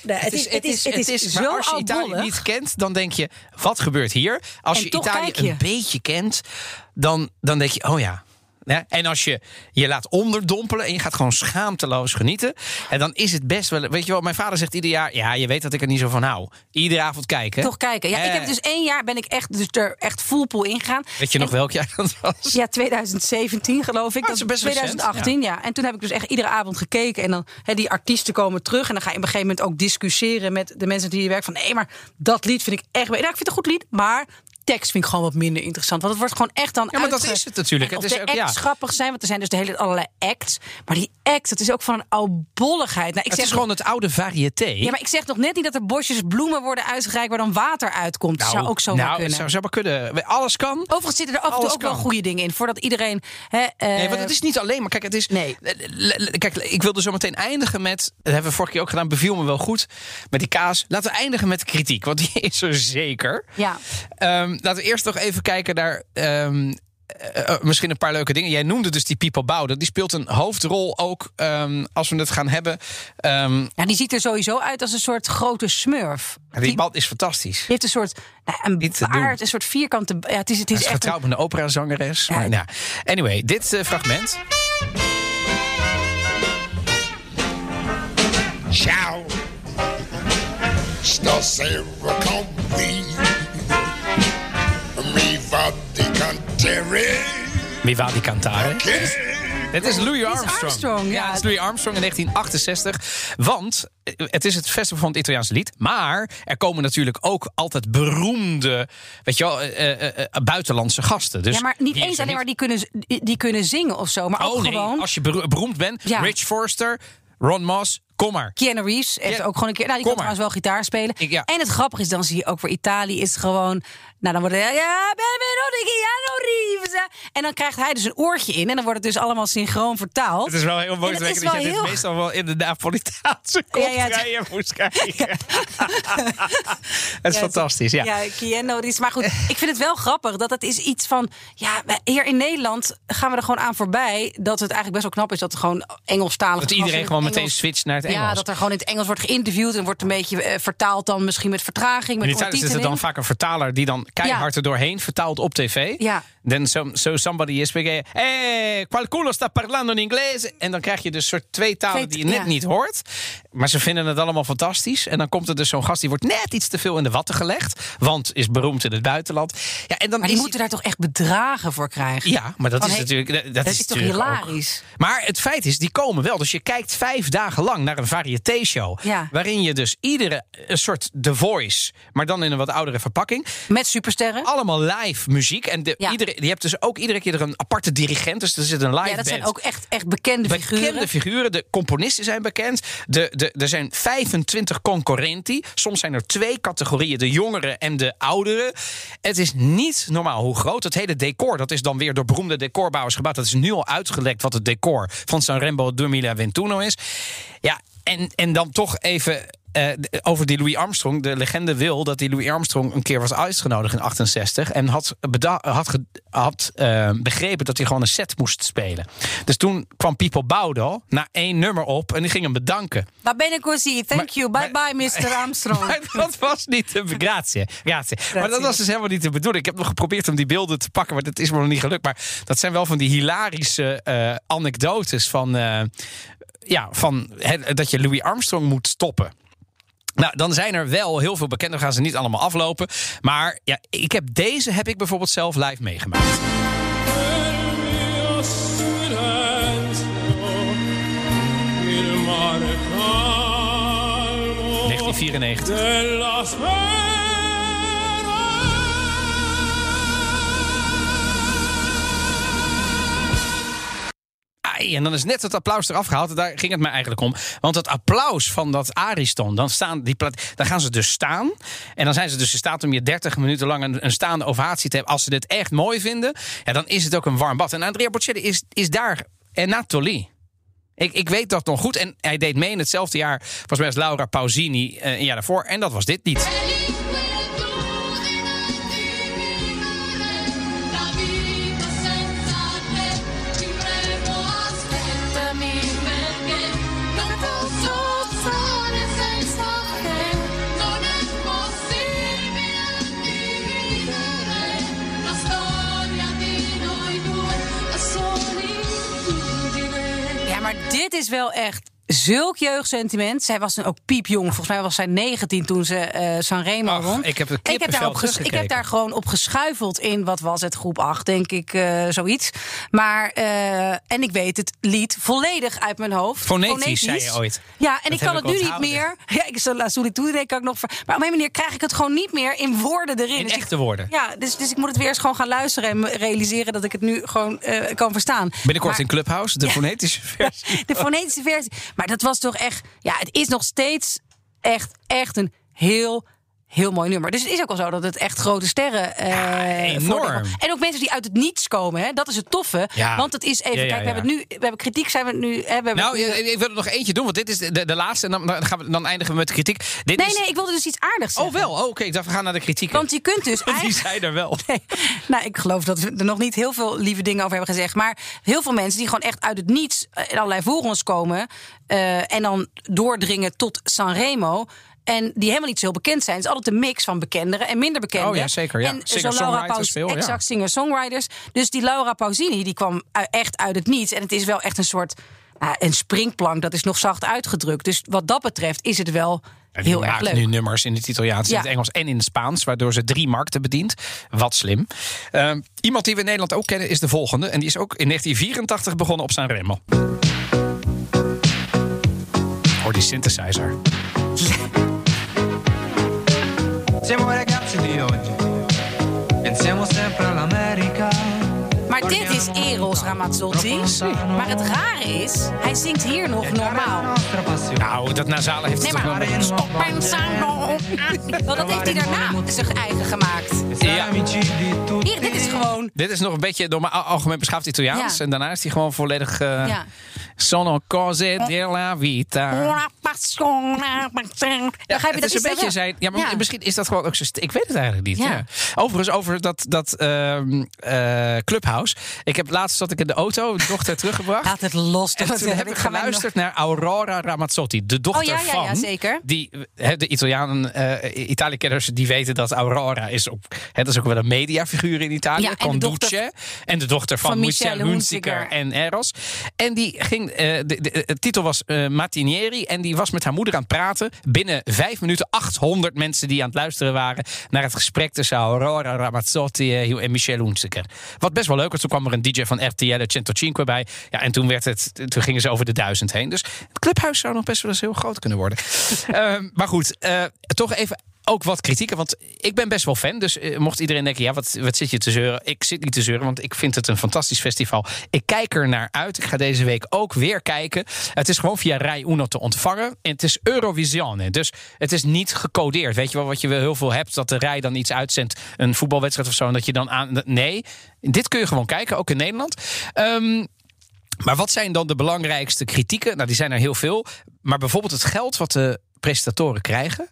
Speaker 2: Nee, het is- het is- het is zo
Speaker 1: als je Italië niet kent, dan denk je, wat gebeurt hier? Als
Speaker 2: En
Speaker 1: je Italië
Speaker 2: je.
Speaker 1: een beetje kent, dan, dan denk je, oh ja. Ja, en als je je laat onderdompelen en je gaat gewoon schaamteloos genieten. En dan is het best wel. Weet je wel, mijn vader zegt ieder jaar. Ja, je weet dat ik er niet zo van hou. Iedere avond kijken.
Speaker 2: Toch kijken. Ja, ik
Speaker 1: Eh,
Speaker 2: heb dus één jaar ben ik echt, dus er echt full ingegaan.
Speaker 1: Weet je nog welk jaar dat was?
Speaker 2: Ja, 2017 geloof ik.
Speaker 1: Oh, dat is best recent,
Speaker 2: 2018, ja. En toen heb ik dus echt iedere avond gekeken. En dan die artiesten komen terug. En dan ga je op een gegeven moment ook discussiëren met de mensen die je werkt. Van nee, maar dat lied vind ik echt. Nou, ik vind het een goed lied, maar. Tekst vind ik gewoon wat minder interessant. Want het wordt gewoon echt dan.
Speaker 1: Ja, maar dat is het natuurlijk. Het is ook- ja.
Speaker 2: grappig zijn, want er zijn dus de hele allerlei acts. Maar die act, dat is ook van een oudbolligheid. Nou, ik
Speaker 1: Het
Speaker 2: zeg
Speaker 1: is gewoon het oude variété.
Speaker 2: Ja, maar ik zeg nog net niet dat er bosjes bloemen worden uitgereikt waar dan water uitkomt. Dat zou ook zo
Speaker 1: nou,
Speaker 2: kunnen.
Speaker 1: Zou, zou maar kunnen. Alles kan.
Speaker 2: Overigens zitten er af en toe ook wel goede dingen in. Voordat iedereen. Hè, eh,
Speaker 1: Nee, want het is niet alleen maar. Kijk, het is.
Speaker 2: Nee.
Speaker 1: L- Kijk, ik wilde zo meteen eindigen met. Dat hebben we vorige keer ook gedaan. Beviel me wel goed. Met die kaas. Laten we eindigen met kritiek. Want die is er zeker.
Speaker 2: Ja.
Speaker 1: Ehm, laten we eerst nog even kijken naar. ehm, eh, eh, misschien een paar leuke dingen. Jij noemde dus die Pipo Bouwde. Die speelt een hoofdrol ook ehm, als we het gaan hebben. Ehm,
Speaker 2: Ja, die ziet er sowieso uit als een soort grote smurf.
Speaker 1: die
Speaker 2: Die,
Speaker 1: man is fantastisch.
Speaker 2: die heeft een soort nou, een baard, een soort vierkante. Ja, het is, het is
Speaker 1: is
Speaker 2: echt.
Speaker 1: getrouwd met een operazangeres.
Speaker 2: Ja.
Speaker 1: Maar, ja. Anyway, dit eh, fragment.
Speaker 3: Ciao. Stasera con
Speaker 1: Wie wou die cantare?
Speaker 3: Che
Speaker 1: Het is Louis Armstrong.
Speaker 2: Armstrong, ja.
Speaker 1: het is Louis Armstrong in 1968. Want eh, het is het festival van het Italiaanse lied. Maar er komen natuurlijk ook altijd beroemde, weet je wel, eh, eh, eh, buitenlandse gasten. Dus
Speaker 2: ja, maar niet eens alleen maar die kunnen, die kunnen zingen of zo. Maar ook
Speaker 1: Oh nee,
Speaker 2: gewoon.
Speaker 1: als je bero- beroemd bent.
Speaker 2: Ja.
Speaker 1: Rich Forster, Ron Moss, kom maar.
Speaker 2: Keanu Reeves heeft
Speaker 1: Ja,
Speaker 2: ook gewoon een keer. Nou, die
Speaker 1: kom
Speaker 2: kan
Speaker 1: maar.
Speaker 2: trouwens wel gitaar spelen.
Speaker 1: Ik- ja.
Speaker 2: En het grappige is, dan zie je ook voor Italië is gewoon. Nou, dan wordt het. Ja, benvenuti Keanu Reeves. En dan krijgt hij dus een oortje in. En dan wordt het dus allemaal synchroon vertaald.
Speaker 1: Het is wel heel mooi te weten dat je
Speaker 2: wel
Speaker 1: dit
Speaker 2: heel-
Speaker 1: meestal wel in de Napolitaanse
Speaker 2: Ja, ja, het-
Speaker 1: koptreien moest kijken. het is
Speaker 2: Ja,
Speaker 1: fantastisch, ja.
Speaker 2: Ja, Keanu Reeves. Maar goed, ik vind het wel grappig dat het is iets van... Ja, hier in Nederland gaan we er gewoon aan voorbij... dat het eigenlijk best wel knap is dat er gewoon Engelstalige...
Speaker 1: Dat iedereen gewoon meteen switcht naar het Engels.
Speaker 2: Ja, dat er gewoon in het Engels wordt geïnterviewd... en wordt een beetje eh, vertaald dan misschien met vertraging. Met
Speaker 1: In Italië zit er dan vaak een vertaler die dan keihard er doorheen vertaalt op tv.
Speaker 2: Ja.
Speaker 1: Dan so, so somebody is speaking. Eh, qualcuno sta parlando in inglese. En dan krijg je dus soort twee talen die je net
Speaker 2: ja.
Speaker 1: niet hoort. Maar ze vinden het allemaal fantastisch. En dan komt er dus zo'n gast die wordt net iets te veel in de watten gelegd. Want is beroemd in het buitenland. Ja, en dan
Speaker 2: Maar die
Speaker 1: is
Speaker 2: moeten daar toch echt bedragen voor krijgen?
Speaker 1: Ja, maar dat is
Speaker 2: hey,
Speaker 1: natuurlijk. Dat,
Speaker 2: dat is toch
Speaker 1: ook-
Speaker 2: hilarisch?
Speaker 1: Maar het feit is, die komen wel. Dus je kijkt vijf dagen lang naar een variété-show.
Speaker 2: Ja.
Speaker 1: Waarin je dus iedere een soort The Voice, maar dan in een wat oudere verpakking.
Speaker 2: Met supersterren?
Speaker 1: Allemaal live muziek. En de,
Speaker 2: Ja.
Speaker 1: iedere, je hebt dus ook iedere keer er een aparte dirigent. Dus er zit een live
Speaker 2: ja, dat zijn
Speaker 1: band.
Speaker 2: ook echt, echt bekende,
Speaker 1: Bekende
Speaker 2: figuren.
Speaker 1: figuren. De componisten zijn bekend. De, de, er zijn 25 concurrenti. Soms zijn er twee categorieën. De jongeren en de ouderen. Het is niet normaal hoe groot. Het hele decor, dat is dan weer door beroemde decorbouwers gebouwd. Dat is nu al uitgelekt wat het decor van Sanremo 2021 is. Ja, en, en dan toch even eh, over die Louis Armstrong. De legende wil dat die Louis Armstrong een keer was uitgenodigd in 68. En had, had, had eh, begrepen dat hij gewoon een set moest spelen. Dus toen kwam People Boudal na één nummer op en die ging hem bedanken.
Speaker 2: Va bene così, thank
Speaker 1: Maar-
Speaker 2: you, bye
Speaker 1: maar-
Speaker 2: bye Mr. Armstrong.
Speaker 1: Maar dat was niet de gratie. grazie. Maar dat was dus helemaal niet de bedoeling. Ik heb nog geprobeerd om die beelden te pakken, maar dat is me nog niet gelukt. Maar dat zijn wel van die hilarische eh, anekdotes van, ja, van dat je Louis Armstrong moet stoppen. Nou, dan zijn er wel heel veel bekenden. We gaan ze niet allemaal aflopen. Maar ja, ik heb deze heb ik bijvoorbeeld zelf live meegemaakt. 1994. En dan is net het applaus eraf gehaald. Daar ging het mij eigenlijk om. Want het applaus van dat Ariston, dan, staan die dan gaan ze dus staan. En dan zijn ze dus in staat om je 30 minuten lang een, staande ovatie te hebben. Als ze dit echt mooi vinden, dan is het ook een warm bad. En Andrea Bocelli is, is daar en Nathalie. Ik, ik weet dat nog goed. En hij deed mee in hetzelfde jaar. Volgens mij als Laura Pausini eh, een jaar daarvoor. En dat was dit niet.
Speaker 2: Dit is wel echt zulk jeugdsentiment. Zij was dan ook piepjong. Volgens mij was zij 19 toen ze eh Sanremo won.
Speaker 1: ik heb het
Speaker 2: ik heb, daar op ges- ik heb daar gewoon op geschuifeld in, wat was het, groep 8, denk ik, eh, zoiets. Maar, eh, en ik weet het lied volledig uit mijn hoofd.
Speaker 1: Fonetisch, zei je ooit.
Speaker 2: Ja, en
Speaker 1: Dat
Speaker 2: ik kan
Speaker 1: ik
Speaker 2: het nu niet meer. Ja, ik zal La Solitude denk ik ook nog. Maar op een manier krijg ik het gewoon niet meer in woorden erin.
Speaker 1: In
Speaker 2: Dus ik-
Speaker 1: echte woorden.
Speaker 2: Ja, dus, dus ik moet het weer eens gewoon gaan luisteren en realiseren dat ik het nu gewoon kan verstaan.
Speaker 1: Binnenkort
Speaker 2: Maar-
Speaker 1: in Clubhouse, de
Speaker 2: Ja.
Speaker 1: fonetische versie.
Speaker 2: de fonetische versie. Maar dat was toch echt. Ja, het is nog steeds echt, echt een heel. Heel mooi nummer. Dus het is ook wel zo dat het echt grote sterren. eh
Speaker 1: enorm.
Speaker 2: En ook mensen die uit het niets komen. Hè? Dat is het toffe.
Speaker 1: Ja.
Speaker 2: Want het is even.
Speaker 1: Ja,
Speaker 2: kijk, we hebben het nu. We hebben kritiek. Zijn we het nu. Hè, we
Speaker 1: Nou,
Speaker 2: het nu-
Speaker 1: ik wil er nog eentje doen, want dit is de, de laatste. En dan, dan, gaan we, dan eindigen we met de kritiek. Dit
Speaker 2: nee,
Speaker 1: is...
Speaker 2: nee, ik wilde dus iets aardigs
Speaker 1: Oh, wel. Oh, Oké, ik dacht, we gaan naar de kritiek.
Speaker 2: Want je kunt dus
Speaker 1: die
Speaker 2: eigenlijk.
Speaker 1: zijn er wel.
Speaker 2: Nee. Nou, ik geloof dat we er nog niet heel veel lieve dingen over hebben gezegd. Maar heel veel mensen die gewoon echt uit het niets eh, in allerlei voorrondes komen. eh, en dan doordringen tot Sanremo. En die helemaal niet zo heel bekend zijn. Het is altijd een mix van bekenderen en minder bekenden.
Speaker 1: Oh ja, zeker, ja.
Speaker 2: En zo Laura Paus,
Speaker 1: veel, ja.
Speaker 2: exact, singer-songwriters. Dus die Laura Pausini, die kwam echt uit het niets. En het is wel echt een soort... een springplank, dat is nog zacht uitgedrukt. Dus wat dat betreft is het wel
Speaker 1: En
Speaker 2: heel erg
Speaker 1: maakt
Speaker 2: leuk.
Speaker 1: nu nummers in het Italiaans, in het Engels en in het Spaans, waardoor ze drie markten bedient. Wat slim. Ehm, iemand die we in Nederland ook kennen is de volgende. En die is ook in 1984 begonnen op Sanremo. Hoor die synthesizer.
Speaker 4: Siamo ragazzi di oggi, pensiamo sempre all'America.
Speaker 2: Maar dit is Eros Ramazzotti. Maar het rare is, hij zingt hier nog normaal.
Speaker 1: Nou, dat nasale heeft
Speaker 2: Nee,
Speaker 1: het toch
Speaker 2: maar
Speaker 1: wel...
Speaker 2: stop pensando. Want dat heeft hij daarna zich eigen gemaakt.
Speaker 1: Ja.
Speaker 2: Hier, dit is gewoon...
Speaker 1: Dit is nog een beetje door mijn al- algemeen beschaafd Italiaans.
Speaker 2: Ja.
Speaker 1: En daarna is hij gewoon volledig... eh
Speaker 2: Ja.
Speaker 1: Sono cose della vita.
Speaker 2: Begrijp je,
Speaker 1: het is
Speaker 2: dat
Speaker 1: een beetje zijn. Ja, maar
Speaker 2: Ja.
Speaker 1: misschien is dat gewoon ook zo. Ik weet het eigenlijk niet.
Speaker 2: Ja.
Speaker 1: Ja. Overigens, over dat, dat eh, Clubhouse. Ik heb laatst zat ik in de auto, de dochter teruggebracht.
Speaker 2: Laat het los.
Speaker 1: En
Speaker 2: dat
Speaker 1: toen heb ik
Speaker 2: nog-
Speaker 1: geluisterd naar Aurora Ramazzotti, de dochter
Speaker 2: Oh, ja, ja, ja,
Speaker 1: van.
Speaker 2: zeker.
Speaker 1: Die, hè, de Italianen, eh Italië-kenners, die weten dat Aurora is ook. Hè, dat is ook wel een mediafiguur in Italië.
Speaker 2: Ja, en de
Speaker 1: Conduce.
Speaker 2: dochter-
Speaker 1: en de dochter van,
Speaker 2: van
Speaker 1: Michel Hunziker en Eros. En die ging. eh, de, de, de titel was Matinieri. En die was met haar moeder aan het praten. Binnen vijf minuten 800 mensen die aan het luisteren waren naar het gesprek tussen Aurora Ramazzotti eh, en Michel Hunziker. Wat best wel leuk was. Toen kwam er een DJ van RTL 105 bij. Ja, en toen, werd het, toen gingen ze over de duizend heen. Dus het clubhuis zou nog best wel eens heel groot kunnen worden. Ehm, maar goed, eh, toch even ook wat kritieken. Want ik ben best wel fan. Dus eh, mocht iedereen denken, ja, wat, wat zit je te zeuren? Ik zit niet te zeuren, want ik vind het een fantastisch festival. Ik kijk er naar uit. Ik ga deze week ook weer kijken. Het is gewoon via Rai Uno te ontvangen. En het is Eurovisione. Dus het is niet gecodeerd. Weet je wel wat je wel heel veel hebt? Dat de Rai dan iets uitzendt. Een voetbalwedstrijd of zo. En dat je dan aan... Nee, dit kun je gewoon kijken. Ook in Nederland. Ehm, maar wat zijn dan de belangrijkste kritieken? Nou, die zijn er heel veel. Maar bijvoorbeeld het geld wat de presentatoren krijgen.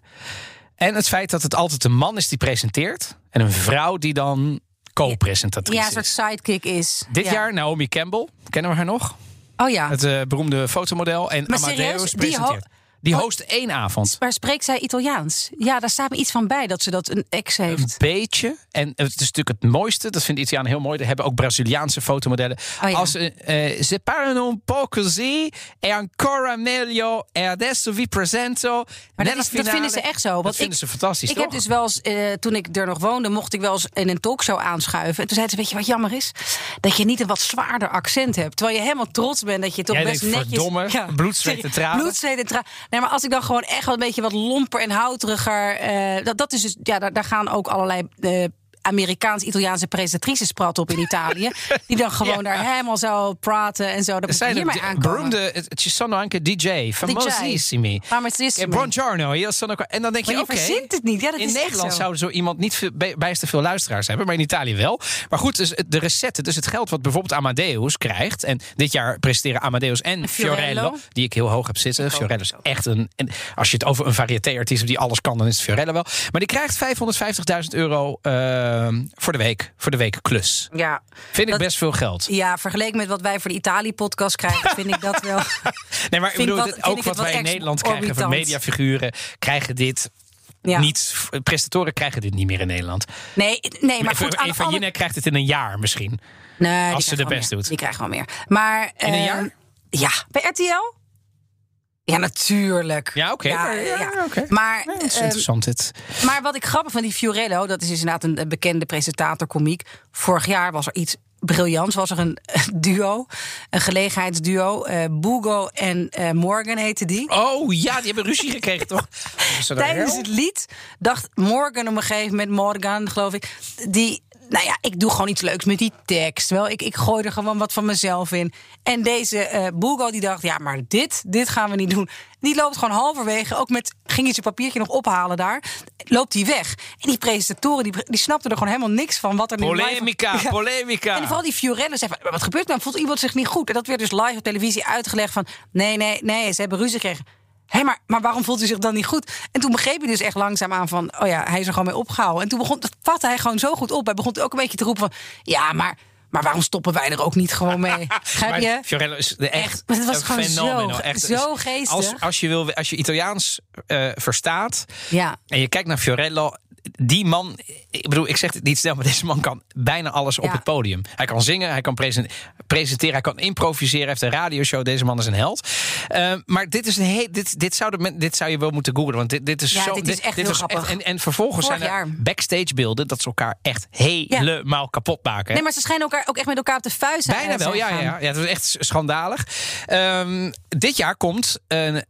Speaker 1: En het feit dat het altijd een man is die presenteert. En een vrouw die dan co-presentatrice
Speaker 2: Ja, een soort
Speaker 1: is.
Speaker 2: sidekick is.
Speaker 1: Dit
Speaker 2: Ja.
Speaker 1: jaar Naomi Campbell. Kennen we haar nog?
Speaker 2: Oh ja.
Speaker 1: Het eh, beroemde fotomodel. En
Speaker 2: Maar
Speaker 1: Amadeus
Speaker 2: serieus?
Speaker 1: Presenteert. Die host één avond.
Speaker 2: Maar spreekt zij Italiaans? Ja, daar staat me iets van bij dat ze dat een ex
Speaker 1: Een
Speaker 2: heeft.
Speaker 1: beetje. En het is natuurlijk het mooiste. Dat vindt Italianen heel mooi. Er hebben ook Braziliaanse fotomodellen.
Speaker 2: Oh ja.
Speaker 1: Als eh, ze parlano un po' così e ancora meglio e adesso vi presento
Speaker 2: Maar dat, is, dat vinden ze echt zo. Want
Speaker 1: Dat vinden
Speaker 2: ik,
Speaker 1: ze fantastisch,
Speaker 2: Ik
Speaker 1: toch?
Speaker 2: heb dus wel eens, eh, toen ik er nog woonde, mocht ik wel eens in een talkshow aanschuiven. En toen zeiden ze, weet je wat jammer is? Dat je niet een wat zwaarder accent hebt. Terwijl je helemaal trots bent dat je toch
Speaker 1: Jij
Speaker 2: best
Speaker 1: denkt,
Speaker 2: netjes...
Speaker 1: verdomme, bloed, zweet en tranen.
Speaker 2: Bloed, zweet en tranen. Nee, maar als ik dan gewoon echt wel een beetje wat lomper en houteriger... eh, dat, dat is dus, ja, daar, daar gaan ook allerlei... eh, Amerikaans-Italiaanse presentatrices praten op in Italië. Die dan gewoon daar helemaal zo praten en zo. Dat
Speaker 1: zijn
Speaker 2: hiermee
Speaker 1: ook
Speaker 2: aankomen.
Speaker 1: beroemde, sono anche DJ, famosissimi.
Speaker 2: Famosissimi.
Speaker 1: Eh, Buongiorno, io sono qua- En dan denk je, oké.
Speaker 2: verzint het niet. Ja, dat
Speaker 1: in
Speaker 2: is
Speaker 1: Nederland
Speaker 2: zo.
Speaker 1: zou zo iemand niet veel, bijster veel luisteraars hebben, maar in Italië wel. Maar goed, dus de recetten, dus het geld wat bijvoorbeeld Amadeus krijgt. En dit jaar presenteren Amadeus en
Speaker 2: Fiorello.
Speaker 1: Die ik heel hoog heb zitten. Fiorello is echt een. En als je het over een variété-artiest die alles kan, dan is het Fiorello wel. Maar die krijgt 550.000 euro ehm, voor de week, voor de week klus.
Speaker 2: Ja,
Speaker 1: Vind ik best veel geld.
Speaker 2: Ja, vergeleken met wat wij voor de Italië-podcast krijgen, vind ik dat wel.
Speaker 1: Nee, maar ik bedoel,
Speaker 2: wat-
Speaker 1: ook wat wij in Nederland krijgen van mediafiguren, krijgen dit
Speaker 2: Ja.
Speaker 1: niet. Presentatoren krijgen dit niet meer in Nederland.
Speaker 2: Nee, nee, maar goed.
Speaker 1: Eva
Speaker 2: andere-
Speaker 1: Jinek krijgt het in een jaar misschien.
Speaker 2: Nee,
Speaker 1: als ze de best
Speaker 2: meer.
Speaker 1: doet.
Speaker 2: Die krijgt wel meer. Maar,
Speaker 1: In een jaar?
Speaker 2: Ja, bij RTL? Ja, natuurlijk.
Speaker 1: Ja, oké, maar- ja.
Speaker 2: Maar,
Speaker 1: dat is
Speaker 2: ehm,
Speaker 1: interessant dit.
Speaker 2: maar wat ik grappig van die Fiorello, dat is dus inderdaad een, bekende presentator, komiek. Vorig jaar was er iets briljants. Was er een duo, een gelegenheidsduo. eh Bugo en eh, Morgan heette die.
Speaker 1: Oh ja, die hebben ruzie gekregen toch?
Speaker 2: Tijdens het lied dacht Morgan op een gegeven moment, Morgan geloof ik, die, nou ja, ik doe gewoon iets leuks met die tekst. Wel, ik, ik gooi er gewoon wat van mezelf in. En deze Boego die dacht, ja, maar dit, dit gaan we niet doen. Die loopt gewoon halverwege, ook met, ging hij zijn papiertje nog ophalen daar, loopt hij weg. En die presentatoren, die, die snapten er gewoon helemaal niks van. Wat er nu live-
Speaker 1: Polemica,
Speaker 2: Ja.
Speaker 1: polemica.
Speaker 2: En vooral die Fiorello zei van, wat gebeurt er nou? Voelt iemand zich niet goed? En dat werd dus live op televisie uitgelegd van... nee, nee, nee, ze hebben ruzie gekregen. Hé, maar, maar waarom voelt hij zich dan niet goed? En toen begreep hij dus echt langzaam aan van... oh ja, hij is er gewoon mee opgehouden. En toen begon, dat vatte hij gewoon zo goed op. Hij begon ook een beetje te roepen van... ja, maar, maar waarom stoppen wij er ook niet gewoon mee? Begrijp
Speaker 1: Maar
Speaker 2: je?
Speaker 1: Fiorello is de echt,
Speaker 2: Echt, maar het was gewoon
Speaker 1: fenomeno.
Speaker 2: zo-
Speaker 1: echt,
Speaker 2: zo geestig.
Speaker 1: Als, als, je wil, als je Italiaans eh, verstaat
Speaker 2: Ja.
Speaker 1: en je kijkt naar Fiorello... Die man, ik bedoel, ik zeg het niet snel, maar deze man kan bijna alles op het podium. Hij kan zingen, hij kan presen- presenteren, hij kan improviseren, hij heeft een radioshow. Deze man is een held. Eh, maar dit, is een he- dit, dit, zou de, dit zou je wel moeten googlen, want dit, dit is
Speaker 2: Ja,
Speaker 1: zo.
Speaker 2: dit is echt heel grappig.
Speaker 1: en, en vervolgens
Speaker 2: Vorig
Speaker 1: zijn er
Speaker 2: jaar.
Speaker 1: backstage beelden dat ze elkaar echt helemaal kapot maken.
Speaker 2: Nee, maar ze schijnen elkaar ook echt met elkaar op de vuist te
Speaker 1: Bijna wel, ja, ja, ja. Het was echt schandalig. Ehm, dit jaar komt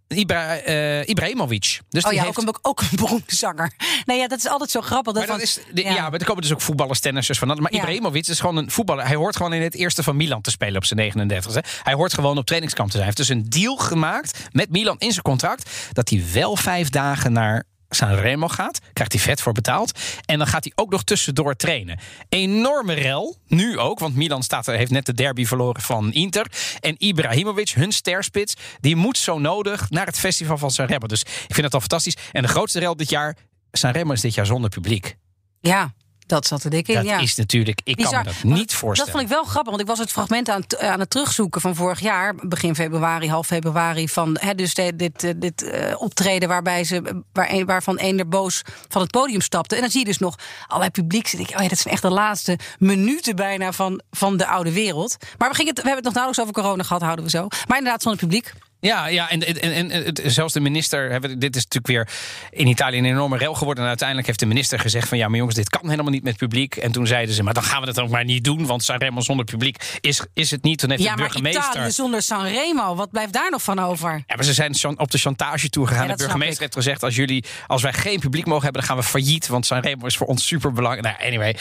Speaker 1: Ibra, eh, Ibrahimovic. Dus
Speaker 2: Oh
Speaker 1: die
Speaker 2: ja,
Speaker 1: heeft,
Speaker 2: ook een, ook een beroemde zanger. Nee, ja, dat is altijd zo grappig. Dat
Speaker 1: maar, dat
Speaker 2: van-
Speaker 1: is, de- ja. maar er komen dus ook voetballers, tennissers van. Maar
Speaker 2: Ja.
Speaker 1: Ibrahimovic is gewoon een voetballer. Hij hoort gewoon in het eerste van Milan te spelen op zijn 39 e Hij hoort gewoon op trainingskamp te zijn. Hij heeft dus een deal gemaakt met Milan in zijn contract... dat hij wel vijf dagen naar Sanremo gaat. Krijgt hij vet voor betaald. En dan gaat hij ook nog tussendoor trainen. Enorme rel. Nu ook, want Milan staat er, heeft net de derby verloren van Inter. En Ibrahimovic, hun sterspits, die moet zo nodig naar het festival van Sanremo. Dus ik vind het al fantastisch. En de grootste rel dit jaar... Sanremo is dit jaar zonder publiek.
Speaker 2: Ja, dat zat er dik in.
Speaker 1: Dat
Speaker 2: ja.
Speaker 1: is natuurlijk, ik kan me dat
Speaker 2: Maar
Speaker 1: niet voorstellen.
Speaker 2: Dat vond ik wel grappig, want ik was het fragment aan, het- aan het terugzoeken van vorig jaar, begin februari, half februari, van hè, dus dit, eh, dit eh, optreden waarbij ze, waar een, waarvan een er boos van het podium stapte. En dan zie je dus nog allerlei publiek. Zit ik, oh ja, dat zijn echt de laatste minuten bijna van, van de oude wereld. Maar we, gingen het, we hebben het nog nauwelijks over corona gehad, houden we zo. Maar inderdaad, zonder publiek.
Speaker 1: Ja, ja en, en, en, zelfs de minister, dit is natuurlijk weer in Italië een enorme rel geworden. En uiteindelijk heeft de minister gezegd van ja, maar jongens, dit kan helemaal niet met publiek. En toen zeiden ze, maar dan gaan we dat ook maar niet doen, want Sanremo zonder publiek is, is het niet. Toen heeft
Speaker 2: Ja,
Speaker 1: de
Speaker 2: maar
Speaker 1: burgemeester...
Speaker 2: Italië zonder Sanremo, wat blijft daar nog van over?
Speaker 1: Ja, maar ze zijn op de chantage toe gegaan.
Speaker 2: Ja,
Speaker 1: de burgemeester heeft gezegd: als, jullie, als wij geen publiek mogen hebben, dan gaan we failliet. Want Sanremo is voor ons super belangrijk. Nou, anyway.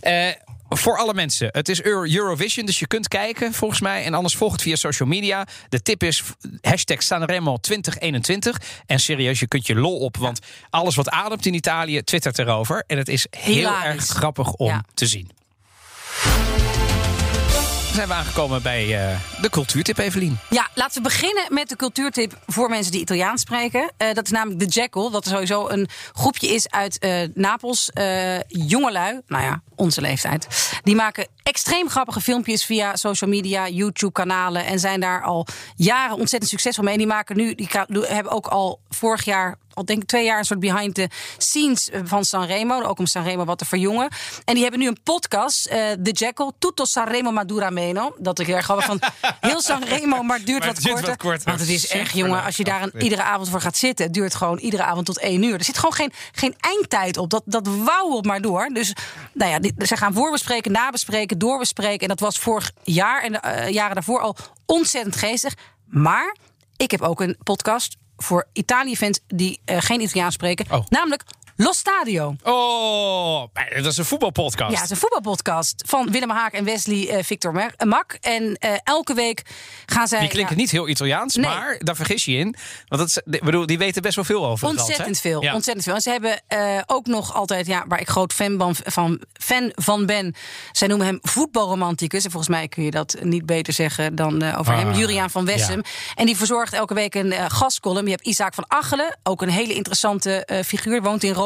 Speaker 1: Eh, voor alle mensen. Het is Euro- Eurovision, dus je kunt kijken volgens mij. En anders volg het via social media. De tip is hashtag Sanremo 2021. En serieus, je kunt je lol op. Want alles wat ademt in Italië twittert erover. En het is heel
Speaker 2: Hilarisch.
Speaker 1: erg grappig om
Speaker 2: Ja.
Speaker 1: te zien. Zijn we aangekomen bij eh, de cultuurtip, Evelien.
Speaker 2: Ja, laten we beginnen met de cultuurtip voor mensen die Italiaans spreken. Eh, dat is namelijk de Jackal. Er sowieso een groepje is uit eh, Napels. jongelui, nou ja, onze leeftijd. Die maken extreem grappige filmpjes via social media, YouTube-kanalen. En zijn daar al jaren ontzettend succesvol mee. En die maken nu, die hebben ook al vorig jaar al denk ik twee jaar een soort behind the scenes van Sanremo. Ook om Sanremo wat te verjongen. En die hebben nu een podcast, eh The Jackal, Tutto Sanremo Madura Meno. Dat ik heel erg grappig van heel Sanremo, maar het duurt
Speaker 1: Maar het
Speaker 2: korter.
Speaker 1: wat korter.
Speaker 2: Want het is echt, jongen, als je daar een, iedere avond voor gaat zitten, het duurt gewoon iedere avond tot één uur. Er zit gewoon geen, geen eindtijd op. Dat, dat wauwelt maar door. Dus nou ja, die- ze gaan voorbespreken, nabespreken, doorbespreken. En dat was vorig jaar en de eh, jaren daarvoor al ontzettend geestig. Maar ik heb ook een podcast voor Italië-fans die eh, geen Italiaans spreken.
Speaker 1: Oh.
Speaker 2: Namelijk Lo Stadio.
Speaker 1: Oh, dat is een voetbalpodcast.
Speaker 2: Ja, het is een voetbalpodcast van Willem Haak en Wesley eh, Victor Mer- eh, Mak. En eh, elke week gaan zij...
Speaker 1: Die klinken
Speaker 2: ja,
Speaker 1: niet heel Italiaans,
Speaker 2: Nee.
Speaker 1: maar daar vergis je in. Want is- ik bedoel, die weten best wel veel over het land,
Speaker 2: Ontzettend
Speaker 1: hè?
Speaker 2: veel,
Speaker 1: Ja.
Speaker 2: ontzettend veel. En ze hebben ook nog altijd, ja, waar ik groot fan van, van, fan van ben. Zij noemen hem voetbalromanticus. En volgens mij kun je dat niet beter zeggen dan over
Speaker 1: Ah,
Speaker 2: hem. Juriaan van Wessem.
Speaker 1: ja.
Speaker 2: En die verzorgt elke week een gastcolumn. Je hebt Isaac van Achelen, ook een hele interessante figuur. Woont in Rome,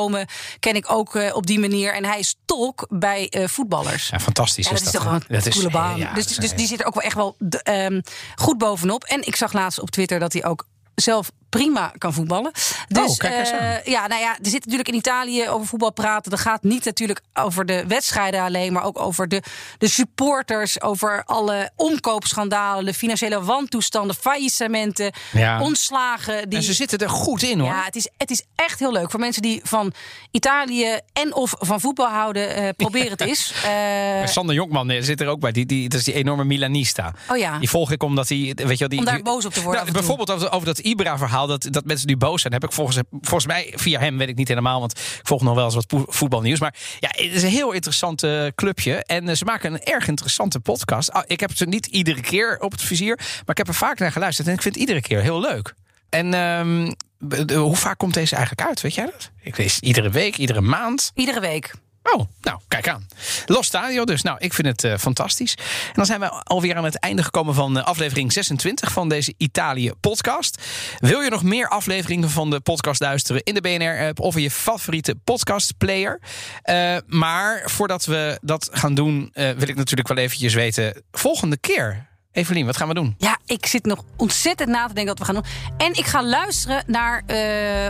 Speaker 2: ken ik ook eh, op die manier. En hij is tolk bij eh, voetballers.
Speaker 1: Ja, fantastisch is
Speaker 2: dat is
Speaker 1: dat.
Speaker 2: toch
Speaker 1: Dat
Speaker 2: een
Speaker 1: is-
Speaker 2: coole baan.
Speaker 1: ja,
Speaker 2: dus,
Speaker 1: dat
Speaker 2: dus die zit er ook wel echt wel ehm, goed bovenop. En ik zag laatst op Twitter dat hij ook zelf prima kan voetballen. Dus
Speaker 1: Oh, kijk eens
Speaker 2: eh, ja, nou ja, er zit natuurlijk in Italië over voetbal praten. Dat gaat niet natuurlijk over de wedstrijden alleen, maar ook over de, de supporters, over alle omkoopschandalen, de financiële wantoestanden, faillissementen,
Speaker 1: Ja.
Speaker 2: ontslagen. Die,
Speaker 1: En ze zitten er goed in, hoor.
Speaker 2: ja, het is, het is echt heel leuk voor mensen die van Italië en of van voetbal houden. eh, probeer het eens. Eh,
Speaker 1: Sander Jonkman zit er ook bij. Die, die, dat is die enorme Milanista.
Speaker 2: Oh ja.
Speaker 1: Die volg ik omdat hij... Weet je wel, die,
Speaker 2: Om daar boos op te worden
Speaker 1: Nou, bijvoorbeeld over, over dat Ibra-verhaal. Dat, dat mensen nu boos zijn. Heb ik volgens, volgens mij via hem, weet ik niet helemaal. Want ik volg nog wel eens wat voetbalnieuws. Maar ja, het is een heel interessant eh, clubje. En eh, ze maken een erg interessante podcast. Ah, ik heb ze niet iedere keer op het vizier. Maar ik heb er vaak naar geluisterd. En ik vind het iedere keer heel leuk. En ehm, hoe vaak komt deze eigenlijk uit? Weet jij dat? Ik weet iedere week, iedere maand.
Speaker 2: Iedere week.
Speaker 1: Oh, nou, kijk aan. Los Stadio dus. Nou, ik vind het eh, fantastisch. En dan zijn we alweer aan het einde gekomen van eh, aflevering 26 van deze Italië-podcast. Wil je nog meer afleveringen van de podcast luisteren in de BNR-app of in je favoriete podcastplayer? Eh maar voordat we dat gaan doen, wil ik natuurlijk wel eventjes weten, volgende keer. Evelien, wat gaan we doen?
Speaker 2: Ja, ik zit nog ontzettend na te denken wat we gaan doen. En ik ga luisteren naar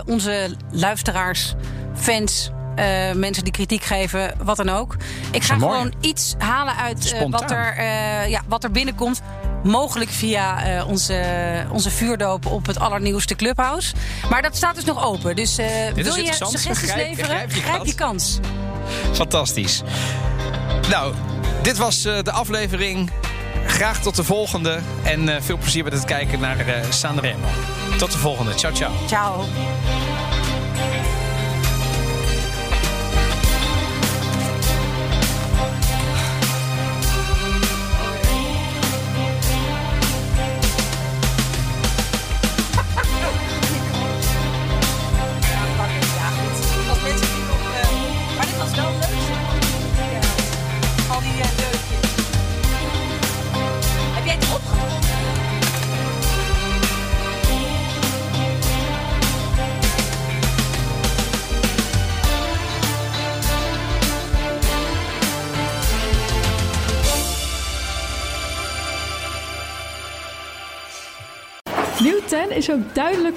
Speaker 2: onze luisteraars, fans, eh, mensen die kritiek geven, wat dan ook. Ik ga gewoon iets halen uit eh, wat, er, eh, ja, wat er binnenkomt. Mogelijk via onze, onze vuurdoop op het allernieuwste Clubhouse. Maar dat staat dus nog open. Dus wil je suggesties
Speaker 1: Grijp-
Speaker 2: leveren?
Speaker 1: grijp je
Speaker 2: Grijp je kans.
Speaker 1: Fantastisch. Nou, dit was de aflevering. Graag tot de volgende. En veel plezier met het kijken naar Sanremo. Tot de volgende. Ciao, ciao.
Speaker 2: Ciao.